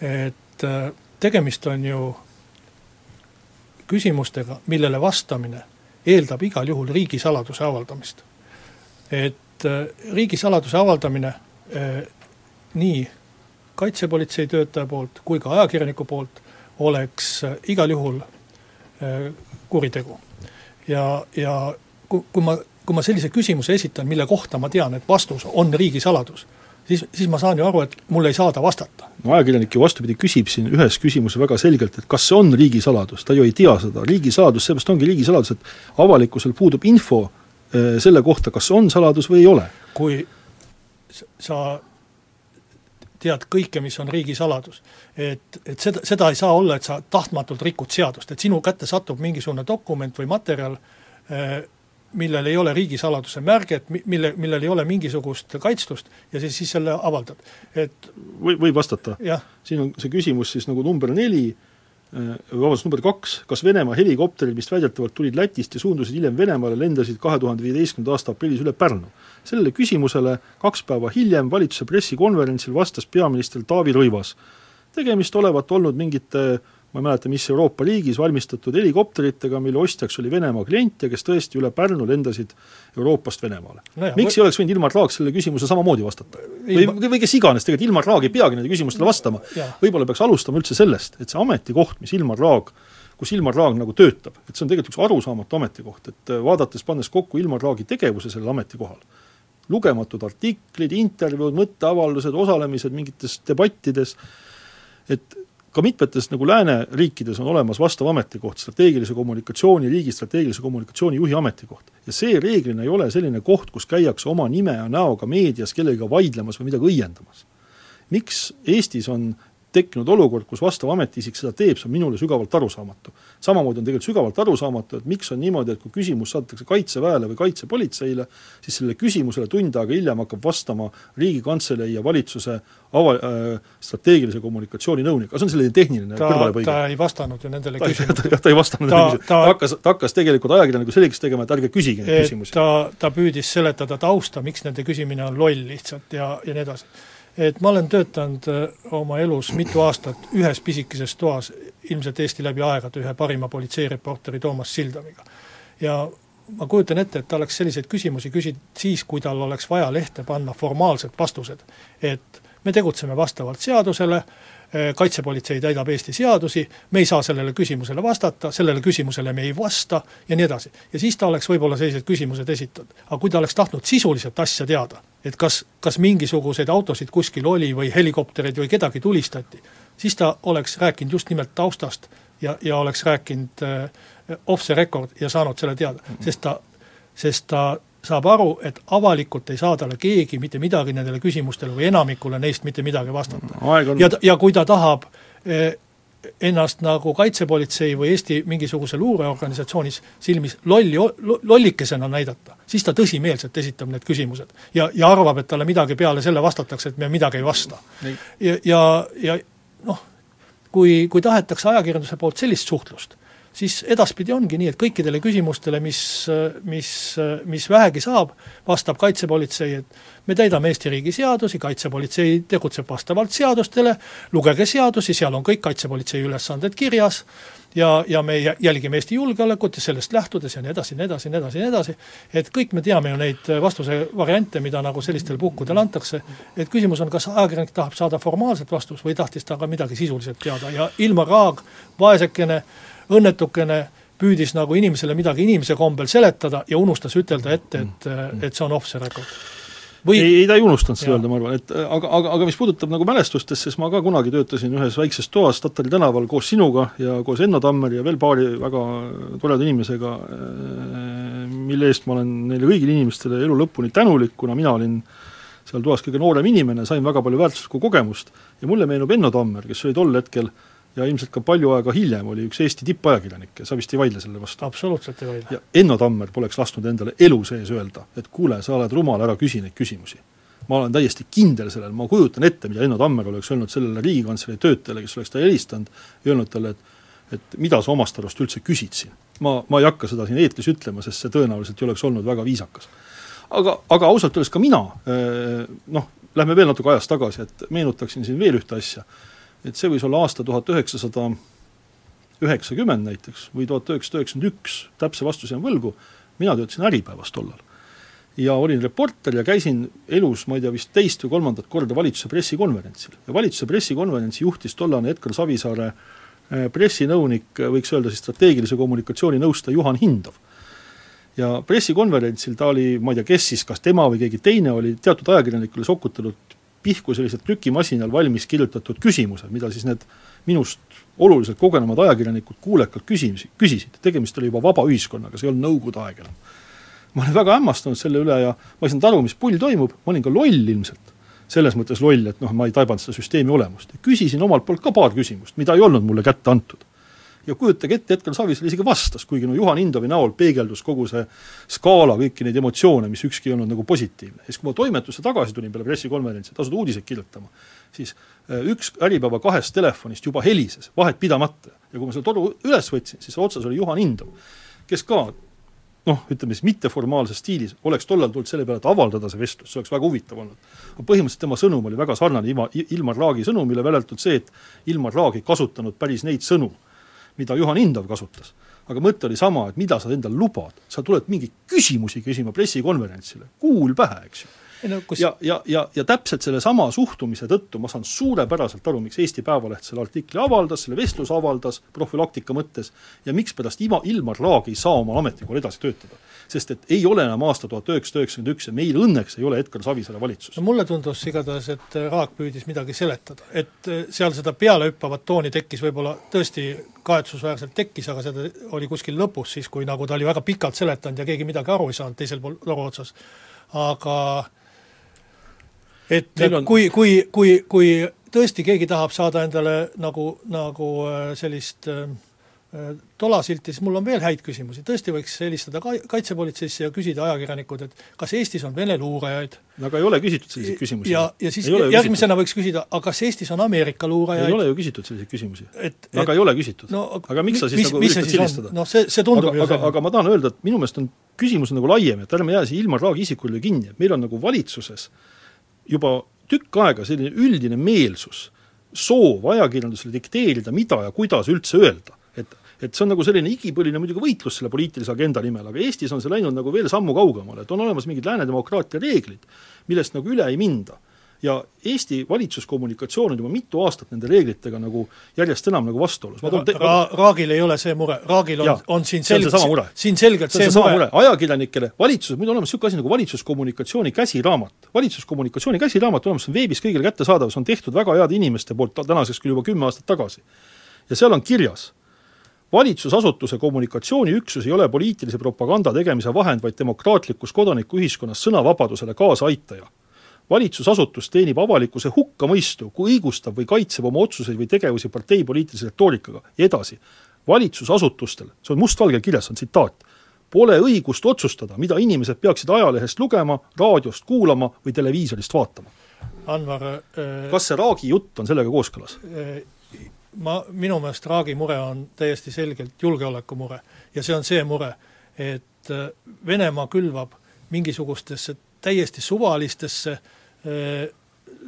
et äh, tegemist on ju küsimustega, millele vastamine eeldab igal juhul riigisaladuse avaldamist. et äh, riigisaladuse avaldamine äh, nii kaitsepolitsei töötaja poolt kui ka ajakirjaniku poolt oleks äh, igal juhul kuritegu. ja, ja kui, kui ma, kui ma sellise küsimuse esitan, mille kohta ma tean, et vastus on riigisaladus, siis, siis ma saan ju aru, et mul ei saada vastata. no ajakirjanik ju vastupidi küsib siin ühes küsimuses väga selgelt, et kas see on riigisaladus, ta ju ei tea seda, riigisaladus, seepärast ongi riigisaladus, et avalikkusel puudub info selle kohta, kas on saladus või ei ole. kui sa tead kõike, mis on riigisaladus. et, et seda, seda ei saa olla, et sa tahtmatult rikud seadust, et sinu kätte satub mingisugune dokument või materjal, eh, millel ei ole riigisaladuse märget, mille, millel ei ole mingisugust kaitstust ja siis, siis selle avaldad, et või, võib vastata? siin on see küsimus siis nagu number neli, Äh, vabandust, number kaks, kas Venemaa helikopterid, mis väidetavalt tulid Lätist ja suundusid hiljem Venemaale, lendasid kahe tuhande viieteistkümnenda aasta aprillis üle Pärnu? sellele küsimusele kaks päeva hiljem valitsuse pressikonverentsil vastas peaminister Taavi Rõivas. tegemist olevat olnud mingite ma ei mäleta, mis Euroopa riigis valmistatud helikopteritega, mille ostjaks oli Venemaa klient ja kes tõesti üle Pärnu lendasid Euroopast Venemaale no. miks või... ei oleks võinud Ilmar Raag sellele küsimusele samamoodi vastata? või, või kes iganes, tegelikult Ilmar Raag ei peagi nendele küsimustele vastama, võib-olla peaks alustama üldse sellest, et see ametikoht, mis Ilmar Raag kus Ilmar Raag nagu töötab, et see on tegelikult üks arusaamatu ametikoht, et vaadates, pannes kokku Ilmar Raagi tegevuse sellel ametikohal, lugematud artiklid, intervjuud, mõtteavaldused, osalemised mingites debattides, et ka mitmetes nagu lääneriikides on olemas vastav ametikoht, strateegilise kommunikatsiooni, riigi strateegilise kommunikatsiooni juhi ametikoht. ja see reeglina ei ole selline koht, kus käiakse oma nime ja näoga meedias kellegagi vaidlemas või midagi õiendamas. miks Eestis on tekkinud olukord, kus vastav ametiisik seda teeb, see on minule sügavalt arusaamatu. samamoodi on tegelikult sügavalt arusaamatu, et miks on niimoodi, et kui küsimus saadetakse Kaitseväele või Kaitsepolitseile, siis sellele küsimusele tund aega hiljem hakkab vastama Riigikantselei ja valitsuse ava- äh,, strateegilise kommunikatsiooni nõunik, aga see on selline tehniline ta, kõrvalepõige. ta ei vastanud ju nendele *laughs* küsimustele. ta ei vastanud Ta- ta- ta hakkas, ta hakkas tegelikult ajakirjaniku selgeks tegema, et ärge küsige neid küsimusi. ta, ta püüdis seletada tausta, miks nende küsimine on loll lihtsalt ja, ja nii edasi. Et ma olen töötanud äh, oma elus mitu aastat ühes pisikeses toas, ilmselt Eesti läbi aegade ühe parima politseireporteri Toomas Sildamiga. ja ma kujutan ette, et ta oleks selliseid küsimusi küsinud siis, kui tal oleks vaja lehte panna formaalsed vastused. et me tegutseme vastavalt seadusele, kaitsepolitsei täidab Eesti seadusi, me ei saa sellele küsimusele vastata, sellele küsimusele me ei vasta ja nii edasi. ja siis ta oleks võib-olla sellised küsimused esitanud. aga kui ta oleks tahtnud sisuliselt asja teada, et kas, kas mingisuguseid autosid kuskil oli või helikoptereid või kedagi tulistati, siis ta oleks rääkinud just nimelt taustast ja, ja oleks rääkinud äh, off the record ja saanud selle teada, sest ta, sest ta saab aru, et avalikult ei saa talle keegi mitte midagi nendele küsimustele või enamikule neist mitte midagi vastata. on ja, ja kui ta tahab eh, ennast nagu Kaitsepolitsei või Eesti mingisuguse luureorganisatsioonis silmis lolli, lollikesena näidata, siis ta tõsimeelselt esitab need küsimused. ja, ja arvab, et talle midagi peale selle vastatakse, et me midagi ei vasta. ja, ja, ja noh, kui, kui tahetakse ajakirjanduse poolt sellist suhtlust, siis edaspidi ongi nii, et kõikidele küsimustele, mis, mis, mis vähegi saab, vastab Kaitsepolitsei, et me täidame Eesti riigi seadusi, Kaitsepolitsei tegutseb vastavalt seadustele, lugege seadusi, seal on kõik Kaitsepolitsei ülesanded kirjas, ja, ja me jälgime Eesti julgeolekut ja sellest lähtudes ja nii edasi, nii edasi, nii edasi, nii edasi, et kõik me teame ju neid vastuse variante, mida nagu sellistel puhkudel antakse, et küsimus on, kas ajakirjanik tahab saada formaalset vastust või tahtis ta ka midagi sisuliselt teada. Ja Ilmar Raag, vaesekene, õnnetukene, püüdis nagu inimesele midagi inimese kombel seletada ja unustas ütelda ette, et, et see on off the record. või ei, ei ta ei unustanud seda öelda, ma arvan, et aga, aga, aga mis puudutab nagu mälestustest, siis ma ka kunagi töötasin ühes väikses toas Tatari tänaval koos sinuga ja koos Enno Tammeri ja veel paari väga toreda inimesega, mille eest ma olen neile kõigile inimestele elu lõpuni tänulik, kuna mina olin seal toas kõige noorem inimene, sain väga palju väärtuslikku kogemust. Ja mulle meenub Enno Tammer, kes oli tol hetkel ja ilmselt ka palju aega hiljem oli üks Eesti tippajakirjanikke, sa vist ei vaidle selle vastu? absoluutselt ei vaidle. ja Enno Tammer poleks lasknud endale elu sees öelda, et kuule, sa oled rumal, ära küsi neid küsimusi. ma olen täiesti kindel sellel, ma kujutan ette, mida Enno Tammer oleks öelnud sellele Riigikantselei töötajale, kes oleks ta helistanud ja öelnud talle, et et mida sa omast arust üldse küsid siin. ma, ma ei hakka seda siin eetris ütlema, sest see tõenäoliselt ei oleks olnud väga viisakas. aga, aga ausalt öeldes ka mina, noh, lähme veel natuke ajas tagasi, et meenutaksin siin veel ühte asja et see võis olla aasta tuhat üheksasada üheksakümmend näiteks või tuhat üheksasada üheksakümmend üks, täpse vastuse jään võlgu, mina töötasin Äripäevas tollal. ja olin reporter ja käisin elus, ma ei tea, vist teist või kolmandat korda valitsuse pressikonverentsil. ja valitsuse pressikonverentsi juhtis tollane Edgar Savisaare pressinõunik, võiks öelda siis strateegilise kommunikatsiooni nõustaja Juhan Hindov. ja pressikonverentsil ta oli, ma ei tea, kes siis, kas tema või keegi teine oli teatud ajakirjanikule sokutanud pihku sellised trükimasinal valmis kirjutatud küsimused, mida siis need minust oluliselt kogenumad ajakirjanikud kuulekalt küsimusi, küsisid, tegemist oli juba vaba ühiskonnaga, see ei olnud Nõukogude aeg enam. ma olin väga hämmastunud selle üle ja ma ei saanud aru, mis pull toimub, ma olin ka loll ilmselt. selles mõttes loll, et noh, ma ei taibanud seda süsteemi olemust. küsisin omalt poolt ka paar küsimust, mida ei olnud mulle kätte antud ja kujutage ette, Edgar Savisaar isegi vastas, kuigi no Juhan Indovi näol peegeldus kogu see skaala, kõiki neid emotsioone, mis ükski ei olnud nagu positiivne. siis, kui ma toimetusse tagasi tulin peale pressikonverentsi, et asuda uudiseid kirjutama, siis üks Äripäeva kahest telefonist juba helises, vahet pidamata. ja kui ma selle toru üles võtsin, siis otsas oli Juhan Indov, kes ka noh, ütleme siis mitteformaalses stiilis, oleks tollal tulnud selle peale, et avaldada see vestlus, see oleks väga huvitav olnud. aga põhimõtteliselt tema sõnum oli väga sarnane Ilmar, Ilmar Raagi sõnumile, välja arvatud see, et Ilmar Raag ei kasutanud päris neid sõnu mida Juhan Hindov kasutas. aga mõte oli sama, et mida sa endale lubad, sa tuled mingeid küsimusi küsima pressikonverentsile, kuul pähe, eks ju. No kus ja, ja, ja, ja täpselt sellesama suhtumise tõttu ma saan suurepäraselt aru, miks Eesti Päevaleht selle artikli avaldas, selle vestluse avaldas profülaktika mõttes ja mikspärast Ima, Ilmar Raag ei saa oma ametikohal edasi töötada. sest et ei ole enam aasta tuhat üheksasada üheksakümmend üks ja meil õnneks ei ole Edgar Savisaare valitsus. no mulle tundus igatahes, et Raag püüdis midagi seletada, et seal seda pealehüppavat tooni tekkis võib-olla tõesti kahetsusväärselt tekkis, aga seda oli kuskil lõpus siis, kui nagu ta oli väga pikalt seletanud ja keegi midagi aru ei saanud teisel pool toru otsas. aga et on... kui, kui, kui, kui tõesti keegi tahab saada endale nagu, nagu äh, sellist äh, äh, tolasilti, siis mul on veel häid küsimusi, tõesti võiks helistada ka kaitsepolitseisse ja küsida ajakirjanikud, et kas Eestis on Vene luurajaid. no aga ei ole küsitud selliseid küsimusi. ja, ja siis järgmisena võiks küsida, aga kas Eestis on Ameerika luurajaid? ei ole ju küsitud selliseid küsimusi. aga ei ole küsitud no,. aga miks sa siis mis, nagu üritad silistada? noh, see, see tundub aga, ju aga, aga ma tahan öelda, et minu meelest on küsimus nagu laiem, et ärme jää siia Ilmar Raagi isikule kinni, et meil on nagu valitsuses juba tükk aega selline üldine meelsus, soov ajakirjandusele dikteerida, mida ja kuidas üldse öelda. et, et see on nagu selline igipõline muidugi võitlus selle poliitilise agenda nimel, aga Eestis on see läinud nagu veel sammu kaugemale, et on olemas mingid lääne demokraatia reeglid, millest nagu üle ei minda ja Eesti valitsuskommunikatsioon on juba mitu aastat nende reeglitega nagu järjest enam nagu vastuolus. Te... Ra Raagil ei ole see mure, Raagil on, on siin selgelt, siin selgelt see, see mure, mure., ajakirjanikele, valitsus, meil on olemas niisugune asi nagu valitsuskommunikatsiooni käsiraamat. valitsuskommunikatsiooni käsiraamat olemas, see on veebis kõigile kättesaadav, see on tehtud väga heade inimeste poolt tänaseks küll juba kümme aastat tagasi. ja seal on kirjas, valitsusasutuse kommunikatsiooniüksus ei ole poliitilise propaganda tegemise vahend, vaid demokraatlikus kodanikuühiskonnas sõnavabadusele kaasaaitaja valitsusasutus teenib avalikkuse hukkamõistu, kui õigustab või kaitseb oma otsuseid või tegevusi parteipoliitilise retoorikaga ja edasi. valitsusasutustel, see on mustvalgel kirjas, on tsitaat, pole õigust otsustada, mida inimesed peaksid ajalehest lugema, raadiost kuulama või televiisorist vaatama. Anvar äh, kas see Raagi jutt on sellega kooskõlas äh,? Ma, minu meelest Raagi mure on täiesti selgelt julgeolekumure ja see on see mure, et äh, Venemaa külvab mingisugustesse täiesti suvalistesse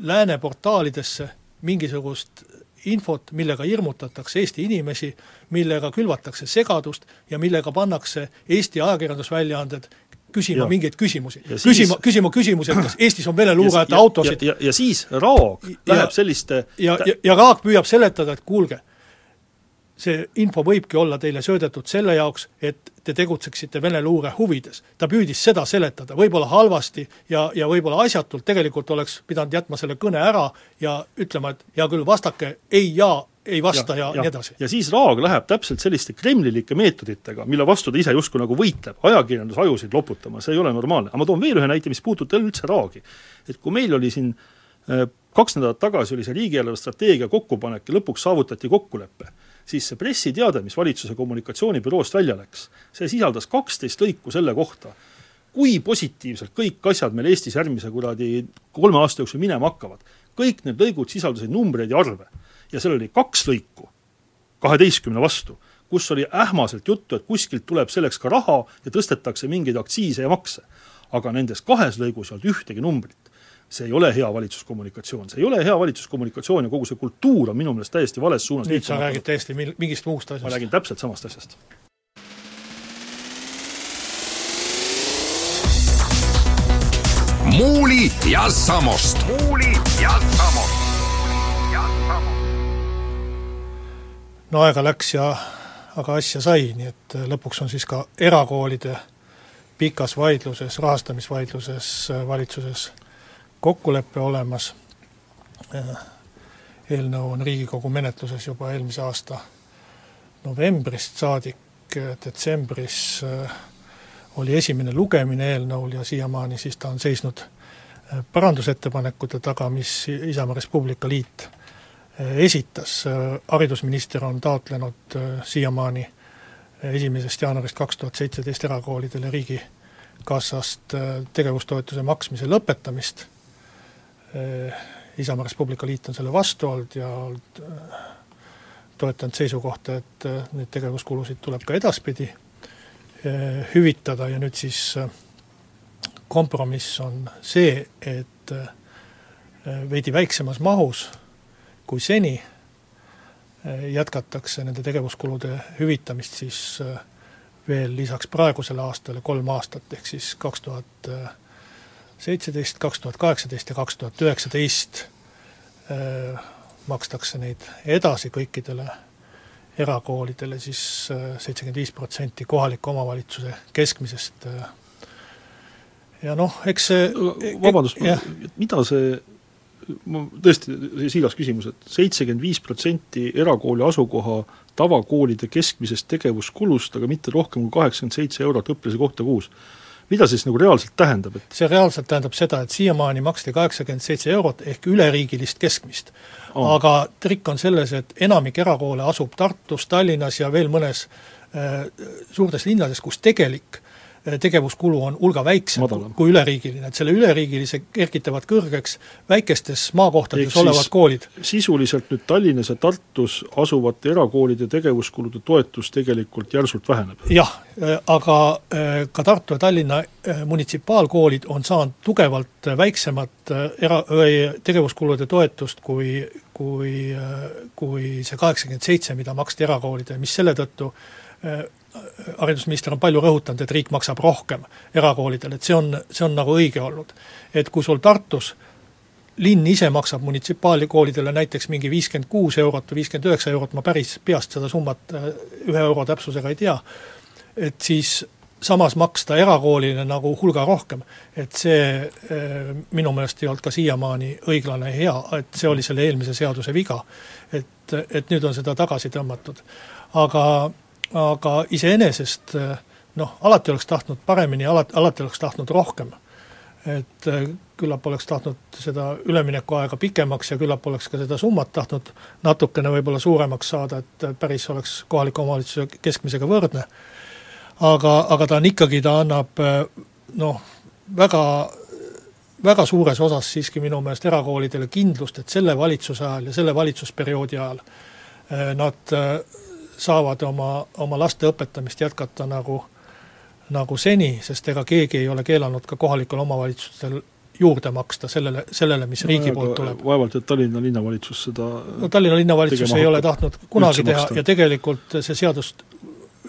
lääne portaalidesse mingisugust infot, millega hirmutatakse Eesti inimesi, millega külvatakse segadust ja millega pannakse Eesti ajakirjandusväljaanded küsima ja. mingeid küsimusi. küsima, küsima küsimusi, et kas Eestis on Vene luurajate autosid ja, ja, ja siis Raag läheb selliste ja, ja, ja Raag püüab seletada, et kuulge, see info võibki olla teile söödetud selle jaoks, et te tegutseksite Vene luure huvides. ta püüdis seda seletada, võib-olla halvasti ja, ja võib-olla asjatult, tegelikult oleks pidanud jätma selle kõne ära ja ütlema, et hea küll, vastake ei ja ei vasta ja, ja, ja nii edasi. ja siis Raag läheb täpselt selliste kremlilike meetoditega, mille vastu ta ise justkui nagu võitleb, ajakirjandusajusid loputama, see ei ole normaalne. aga ma toon veel ühe näite, mis puudutab üldse Raagi. et kui meil oli siin äh, kaks nädalat tagasi oli see riigieelarve strateegia kokkupanek ja lõpuks saavutati kokkulepe siis see pressiteade, mis valitsuse kommunikatsioonibüroost välja läks, see sisaldas kaksteist lõiku selle kohta, kui positiivselt kõik asjad meil Eestis järgmise kuradi kolme aasta jooksul minema hakkavad. kõik need lõigud sisaldasid numbreid ja arve. ja seal oli kaks lõiku kaheteistkümne vastu, kus oli ähmaselt juttu, et kuskilt tuleb selleks ka raha ja tõstetakse mingeid aktsiise ja makse. aga nendes kahes lõigus ei olnud ühtegi numbrit see ei ole hea valitsuskommunikatsioon, see ei ole hea valitsuskommunikatsioon ja kogu see kultuur on minu meelest täiesti vales suunas nüüd sa räägid täiesti mil-, mingist muust asjast. ma räägin täpselt samast asjast. muuli ja Samost. muuli ja Samost. no aega läks ja aga asja sai, nii et lõpuks on siis ka erakoolide pikas vaidluses, rahastamisvaidluses valitsuses kokkulepe olemas, eelnõu on Riigikogu menetluses juba eelmise aasta novembrist saadik, detsembris äh, oli esimene lugemine eelnõul ja siiamaani siis ta on seisnud äh, parandusettepanekute taga, mis Isamaa Res Publica Liit äh, esitas, haridusminister on taotlenud siiamaani esimesest jaanuarist kaks tuhat seitseteist erakoolidele riigikassast tegevustoetuse maksmise lõpetamist Isamaa Res Publica Liit on selle vastu olnud ja olnud eh, toetanud seisukohta, et eh, neid tegevuskulusid tuleb ka edaspidi hüvitada ja nüüd siis kompromiss on see, et veidi väiksemas mahus kui seni jätkatakse nende tegevuskulude hüvitamist siis veel lisaks praegusele aastale kolm aastat, ehk siis kaks tuhat seitseteist, kaks tuhat kaheksateist ja kaks tuhat üheksateist äh, makstakse neid edasi kõikidele erakoolidele siis seitsekümmend viis protsenti kohaliku omavalitsuse keskmisest ja noh, eks see vabandust, mida see ma tõesti, siiras küsimus et seitsekümmend viis protsenti erakooli asukoha tavakoolide keskmisest tegevuskulust, aga mitte rohkem kui kaheksakümmend seitse eurot õpilase kohta kuus. Mida see siis nagu reaalselt tähendab, et see reaalselt tähendab seda, et siiamaani maksti kaheksakümmend seitse eurot ehk üleriigilist keskmist. Oh.. aga trikk on selles, et enamik erakoole asub Tartus, Tallinnas ja veel mõnes äh, suurtes linnades, kus tegelik tegevuskulu on hulga väiksem Madalam. kui üleriigiline, et selle üleriigilise kergitavad kõrgeks väikestes maakohtades Ehk olevad koolid. sisuliselt nüüd Tallinnas ja Tartus asuvate erakoolide tegevuskulude toetus tegelikult järsult väheneb? jah, äh, aga äh, ka Tartu ja Tallinna munitsipaalkoolid on saanud tugevalt väiksemat era-, tegevuskulude toetust kui, kui, kui see kaheksakümmend seitse, mida maksti erakoolidele, mis selle tõttu haridusminister on palju rõhutanud, et riik maksab rohkem erakoolidele, et see on, see on nagu õige olnud. et kui sul Tartus linn ise maksab munitsipaalkoolidele näiteks mingi viiskümmend kuus eurot või viiskümmend üheksa eurot, ma päris peast seda summat äh, ühe euro täpsusega ei tea, et siis samas maksta erakoolile nagu hulga rohkem, et see äh, minu meelest ei olnud ka siiamaani õiglane ja hea, et see oli selle eelmise seaduse viga. et, et nüüd on seda tagasi tõmmatud. aga aga iseenesest eh, noh, alati oleks tahtnud paremini, alati, alati oleks tahtnud rohkem. et eh, küllap oleks tahtnud seda üleminekuaega pikemaks ja küllap oleks ka seda summat tahtnud natukene võib-olla suuremaks saada, et päris oleks kohaliku omavalitsuse keskmisega võrdne. aga, aga ta on ikkagi, ta annab eh, noh, väga väga suures osas siiski minu meelest erakoolidele kindlust, et selle valitsuse ajal ja selle valitsusperioodi ajal nad saavad oma, oma laste õpetamist jätkata nagu, nagu seni, sest ega keegi ei ole keelanud ka kohalikel omavalitsustel juurde maksta sellele, sellele, mis riigi no, poolt tuleb. vaevalt, et Tallinna linnavalitsus seda no Tallinna linnavalitsus ei ole tahtnud kunagi teha maksta. ja tegelikult see seadus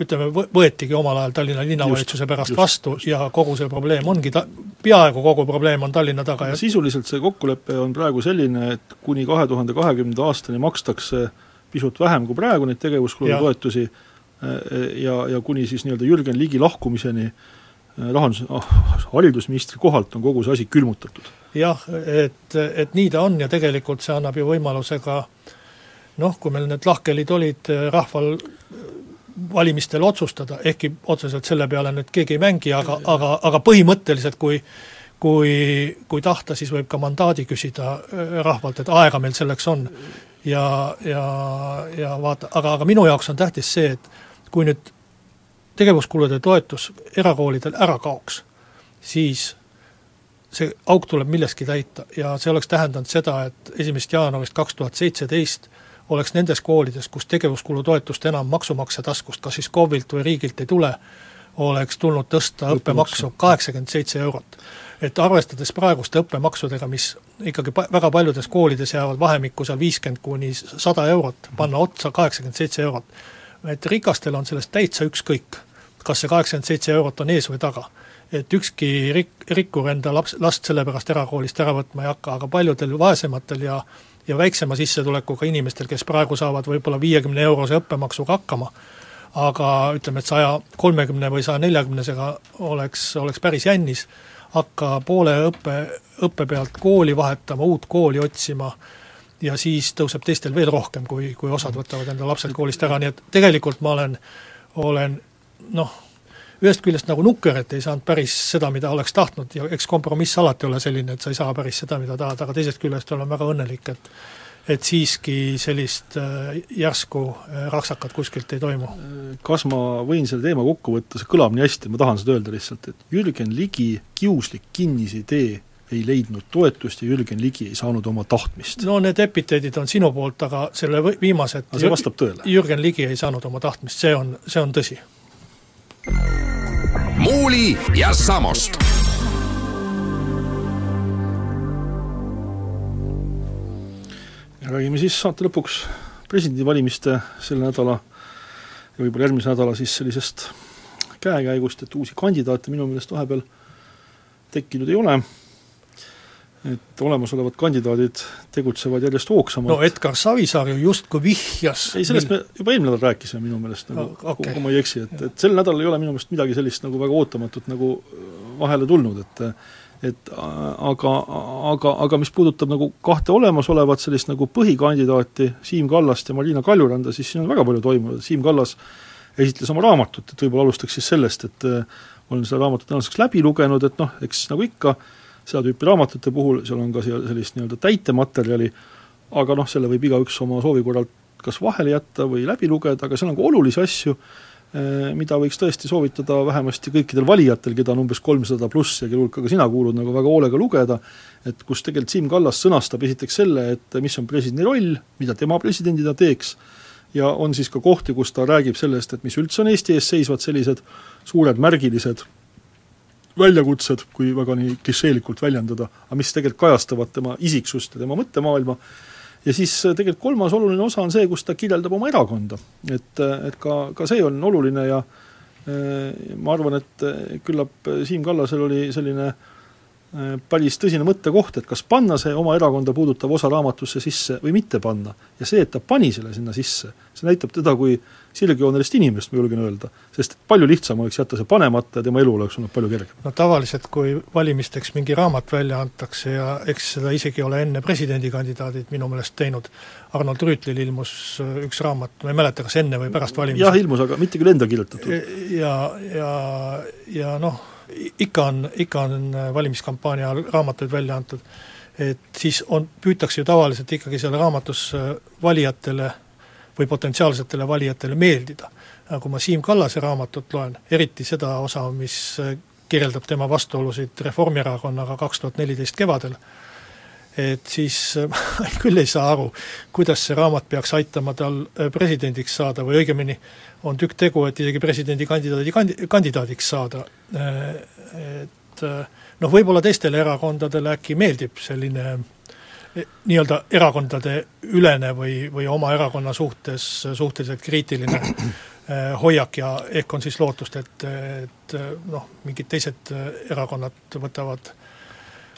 ütleme, võetigi omal ajal Tallinna linnavalitsuse pärast just, vastu just. ja kogu see probleem ongi ta-, peaaegu kogu probleem on Tallinna taga ja sisuliselt see kokkulepe on praegu selline, et kuni kahe tuhande kahekümnenda aastani makstakse äh, pisut vähem kui praegu neid tegevuskulude toetusi äh, ja, ja kuni siis nii-öelda Jürgen Ligi lahkumiseni äh, rahandus, oh, haridusministri kohalt on kogu see asi külmutatud. jah, et, et nii ta on ja tegelikult see annab ju võimaluse ka noh, kui meil need lahkhelid olid äh, rahval valimistel otsustada, ehkki otseselt selle peale nüüd keegi ei mängi, aga, aga, aga põhimõtteliselt kui kui, kui tahta, siis võib ka mandaadi küsida rahvalt, et aega meil selleks on ja, ja, ja vaata, aga, aga minu jaoks on tähtis see, et kui nüüd tegevuskulude toetus erakoolidel ära kaoks, siis see auk tuleb millestki täita. Ja see oleks tähendanud seda, et esimesest jaanuarist kaks tuhat seitseteist oleks nendes koolides, kus tegevuskulutoetust enam maksumaksja taskust, kas siis KOV-ilt või riigilt ei tule, oleks tulnud tõsta õppemaksu kaheksakümmend seitse eurot et arvestades praeguste õppemaksudega, mis ikkagi pa-, väga paljudes koolides jäävad vahemikku seal viiskümmend kuni sada eurot, panna otsa kaheksakümmend seitse eurot, et rikastel on sellest täitsa ükskõik, kas see kaheksakümmend seitse eurot on ees või taga. et ükski rik-, rikkur enda laps, last sellepärast erakoolist ära võtma ei hakka, aga paljudel vaesematel ja ja väiksema sissetulekuga inimestel, kes praegu saavad võib-olla viiekümne eurose õppemaksuga hakkama, aga ütleme, et saja kolmekümne või saja neljakümnesega oleks, oleks päris jännis hakka poole õppe, õppe pealt kooli vahetama, uut kooli otsima ja siis tõuseb teistel veel rohkem, kui, kui osad võtavad enda lapsed koolist ära, nii et tegelikult ma olen, olen noh, ühest küljest nagu nukker, et ei saanud päris seda, mida oleks tahtnud ja eks kompromiss alati ole selline, et sa ei saa päris seda, mida tahad, aga teisest küljest olen väga õnnelik, et et siiski sellist äh, järsku äh, raksakat kuskilt ei toimu. kas ma võin selle teema kokku võtta, see kõlab nii hästi, ma tahan seda öelda lihtsalt, et Jürgen Ligi kiuslik kinnisidee ei leidnud toetust ja Jürgen Ligi ei saanud oma tahtmist. no need epiteedid on sinu poolt, aga selle viimased aga see vastab tõele? Jürgen Ligi ei saanud oma tahtmist, see on, see on tõsi. muuli ja Samost räägime siis saate lõpuks presidendivalimiste selle nädala ja võib-olla järgmise nädala siis sellisest käekäigust, et uusi kandidaate minu meelest vahepeal tekkinud ei ole, et olemasolevad kandidaadid tegutsevad järjest hoogsamalt. no Edgar Savisaar ju justkui vihjas ei, sellest me juba eelmine nädal rääkisime minu meelest nagu no,, okay. kui ma ei eksi, et, et sel nädalal ei ole minu meelest midagi sellist nagu väga ootamatut nagu vahele tulnud, et et aga, aga, aga mis puudutab nagu kahte olemasolevat sellist nagu põhikandidaati, Siim Kallast ja Marina Kaljuranda, siis siin on väga palju toimunud, Siim Kallas esitles oma raamatut, et võib-olla alustaks siis sellest, et olen seda raamatut tänaseks läbi lugenud, et noh, eks nagu ikka, seda tüüpi raamatute puhul, seal on ka siia sellist nii-öelda täitematerjali, aga noh, selle võib igaüks oma soovi korral kas vahele jätta või läbi lugeda, aga seal on ka olulisi asju, mida võiks tõesti soovitada vähemasti kõikidel valijatel, keda on umbes kolmsada pluss ja kelle hulka ka sina kuulud, nagu väga hoolega lugeda, et kus tegelikult Siim Kallas sõnastab esiteks selle, et mis on presidendi roll, mida tema presidendina teeks, ja on siis ka kohti, kus ta räägib sellest, et mis üldse on Eesti ees seisvad sellised suured märgilised väljakutsed, kui väga nii klišeelikult väljendada, aga mis tegelikult kajastavad tema isiksust ja tema mõttemaailma, ja siis äh, tegelikult kolmas oluline osa on see, kus ta kirjeldab oma erakonda. et, äh, et ka, ka see on oluline ja äh, ma arvan, et küllap Siim Kallasel oli selline päris tõsine mõttekoht, et kas panna see oma erakonda puudutav osa raamatusse sisse või mitte panna. ja see, et ta pani selle sinna sisse, see näitab teda kui sirgjoonelist inimest, ma julgen öelda. sest palju lihtsam oleks jätta see panemata ja tema elu oleks olnud palju kergem. no tavaliselt, kui valimisteks mingi raamat välja antakse ja eks seda isegi ole enne presidendikandidaadid minu meelest teinud, Arnold Rüütlil ilmus äh, üks raamat, ma ei mäleta, kas enne või pärast valimisi. jah, ilmus, aga mitte küll enda kirjutatud. ja, ja, ja noh, ikka on, ikka on äh, valimiskampaania ajal raamatuid välja antud, et siis on, püütakse ju tavaliselt ikkagi seal raamatus äh, valijatele või potentsiaalsetele valijatele meeldida. kui ma Siim Kallase raamatut loen, eriti seda osa, mis äh, kirjeldab tema vastuolusid Reformierakonnaga kaks tuhat neliteist kevadel, et siis äh, *laughs* ma küll ei saa aru, kuidas see raamat peaks aitama tal äh, presidendiks saada või õigemini on tükk tegu, et isegi presidendikandidaadi kandi-, kandidaadiks saada, et noh, võib-olla teistele erakondadele äkki meeldib selline nii-öelda erakondade ülene või, või oma erakonna suhtes suhteliselt kriitiline eh, hoiak ja ehk on siis lootust, et, et noh, mingid teised erakonnad võtavad,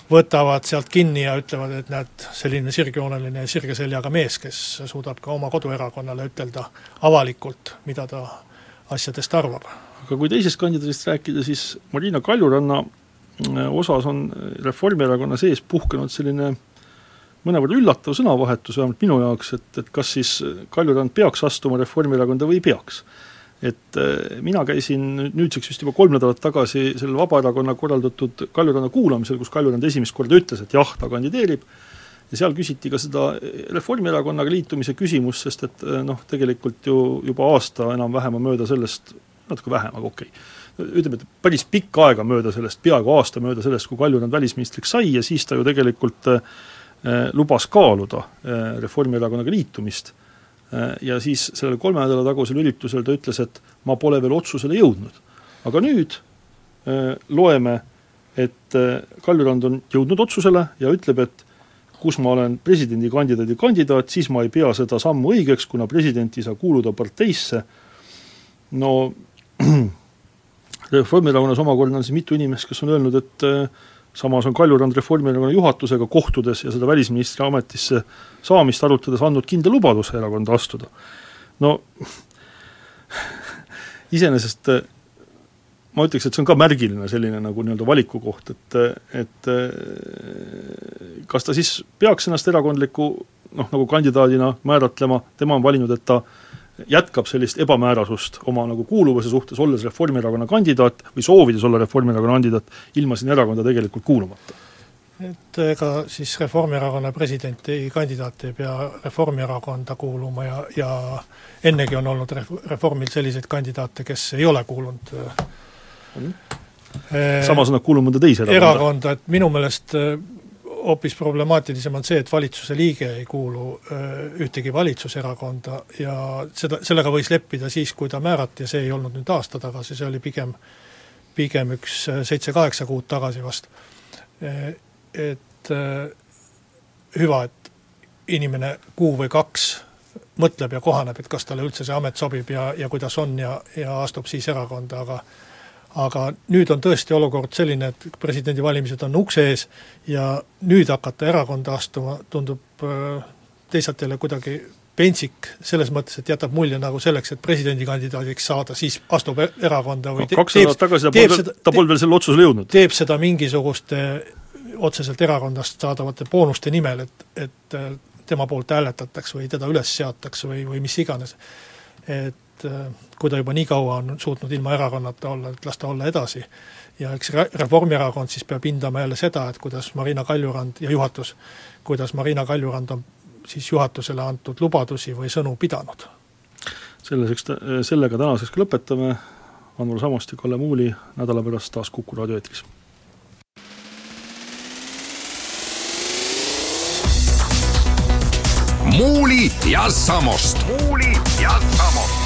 võtavad sealt kinni ja ütlevad, et näed, selline sirgjooneline ja sirge seljaga mees, kes suudab ka oma koduerakonnale ütelda avalikult, mida ta asjadest arvab. aga kui teisest kandidaadist rääkida, siis Marina Kaljuranna eh, osas on Reformierakonna sees puhkenud selline mõnevõrra üllatav sõnavahetus, vähemalt minu jaoks, et, et kas siis Kaljurand peaks astuma Reformierakonda või ei peaks. et äh, mina käisin nüüdseks vist juba kolm nädalat tagasi sellel Vabaerakonna korraldatud Kaljuranda kuulamisel, kus Kaljurand esimest korda ütles, et jah, ta kandideerib, ja seal küsiti ka seda Reformierakonnaga liitumise küsimust, sest et äh, noh, tegelikult ju juba aasta enam-vähem on mööda sellest, natuke vähem, aga okei okay., ütleme, et päris pikka aega mööda sellest, peaaegu aasta mööda sellest, kui Kaljurand välisministriks sai ja siis ta ju tegelikult Äh, lubas kaaluda äh, Reformierakonnaga liitumist äh, ja siis sellel kolme nädala tagusel üritusel ta ütles, et ma pole veel otsusele jõudnud. aga nüüd loeme, et Kaljurand on jõudnud otsusele ja ütleb, et kus ma olen presidendikandidaadi kandidaat, siis ma ei pea seda sammu õigeks, kuna president ei saa kuuluda parteisse, no *clears throat* Reformierakonnas omakorda on siis mitu inimest, kes on öelnud, et samas on Kaljurand Reformierakonna juhatusega kohtudes ja seda välisministri ametisse saamist arutades andnud kindla lubaduse erakonda astuda. no iseenesest ma ütleks, et see on ka märgiline selline nagu nii-öelda valikukoht, et, et kas ta siis peaks ennast erakondliku noh, nagu kandidaadina määratlema, tema on valinud, et ta jätkab sellist ebamäärasust oma nagu kuuluvuse suhtes, olles Reformierakonna kandidaat või soovides olla Reformierakonna kandidaat, ilma sinna erakonda tegelikult kuulumata? et ega siis Reformierakonna presidenti kandidaat ei pea Reformierakonda kuuluma ja, ja ennegi on olnud ref-, Reformil selliseid kandidaate, kes ei ole kuulunud mm. samas on nad kuulunud mõnda teise erakonda. erakonda, et minu meelest hoopis problemaatilisem on see, et valitsuse liige ei kuulu ühtegi valitsuserakonda ja seda, sellega võis leppida siis, kui ta määrati ja see ei olnud nüüd aasta tagasi, see oli pigem, pigem üks seitse-kaheksa kuud tagasi vast. Et hüva, et inimene kuu või kaks mõtleb ja kohaneb, et kas talle üldse see amet sobib ja, ja kuidas on ja, ja astub siis erakonda, aga aga nüüd on tõesti olukord selline, et presidendivalimised on ukse ees ja nüüd hakata erakonda astuma, tundub äh, teisalt jälle kuidagi pentsik selles mõttes, et jätab mulje nagu selleks, et presidendikandidaadiks saada, siis astub e-, erakonda või no, kaks nädalat tagasi ta polnud veel, ta polnud veel selle otsusele jõudnud. teeb seda mingisuguste otseselt erakonnast saadavate boonuste nimel, et, et äh, tema poolt hääletatakse või teda üles seatakse või, või mis iganes. et äh, kui ta juba nii kaua on suutnud ilma erakonnata olla, et las ta olla edasi. ja eks Reformierakond siis peab hindama jälle seda, et kuidas Marina Kaljurand ja juhatus, kuidas Marina Kaljurand on siis juhatusele antud lubadusi või sõnu pidanud. selliseks, sellega tänaseks ka lõpetame, Anvar Samost ja Kalle Muuli nädala pärast taas Kuku raadio eetris Muuli ja Samost. muuli ja Samost.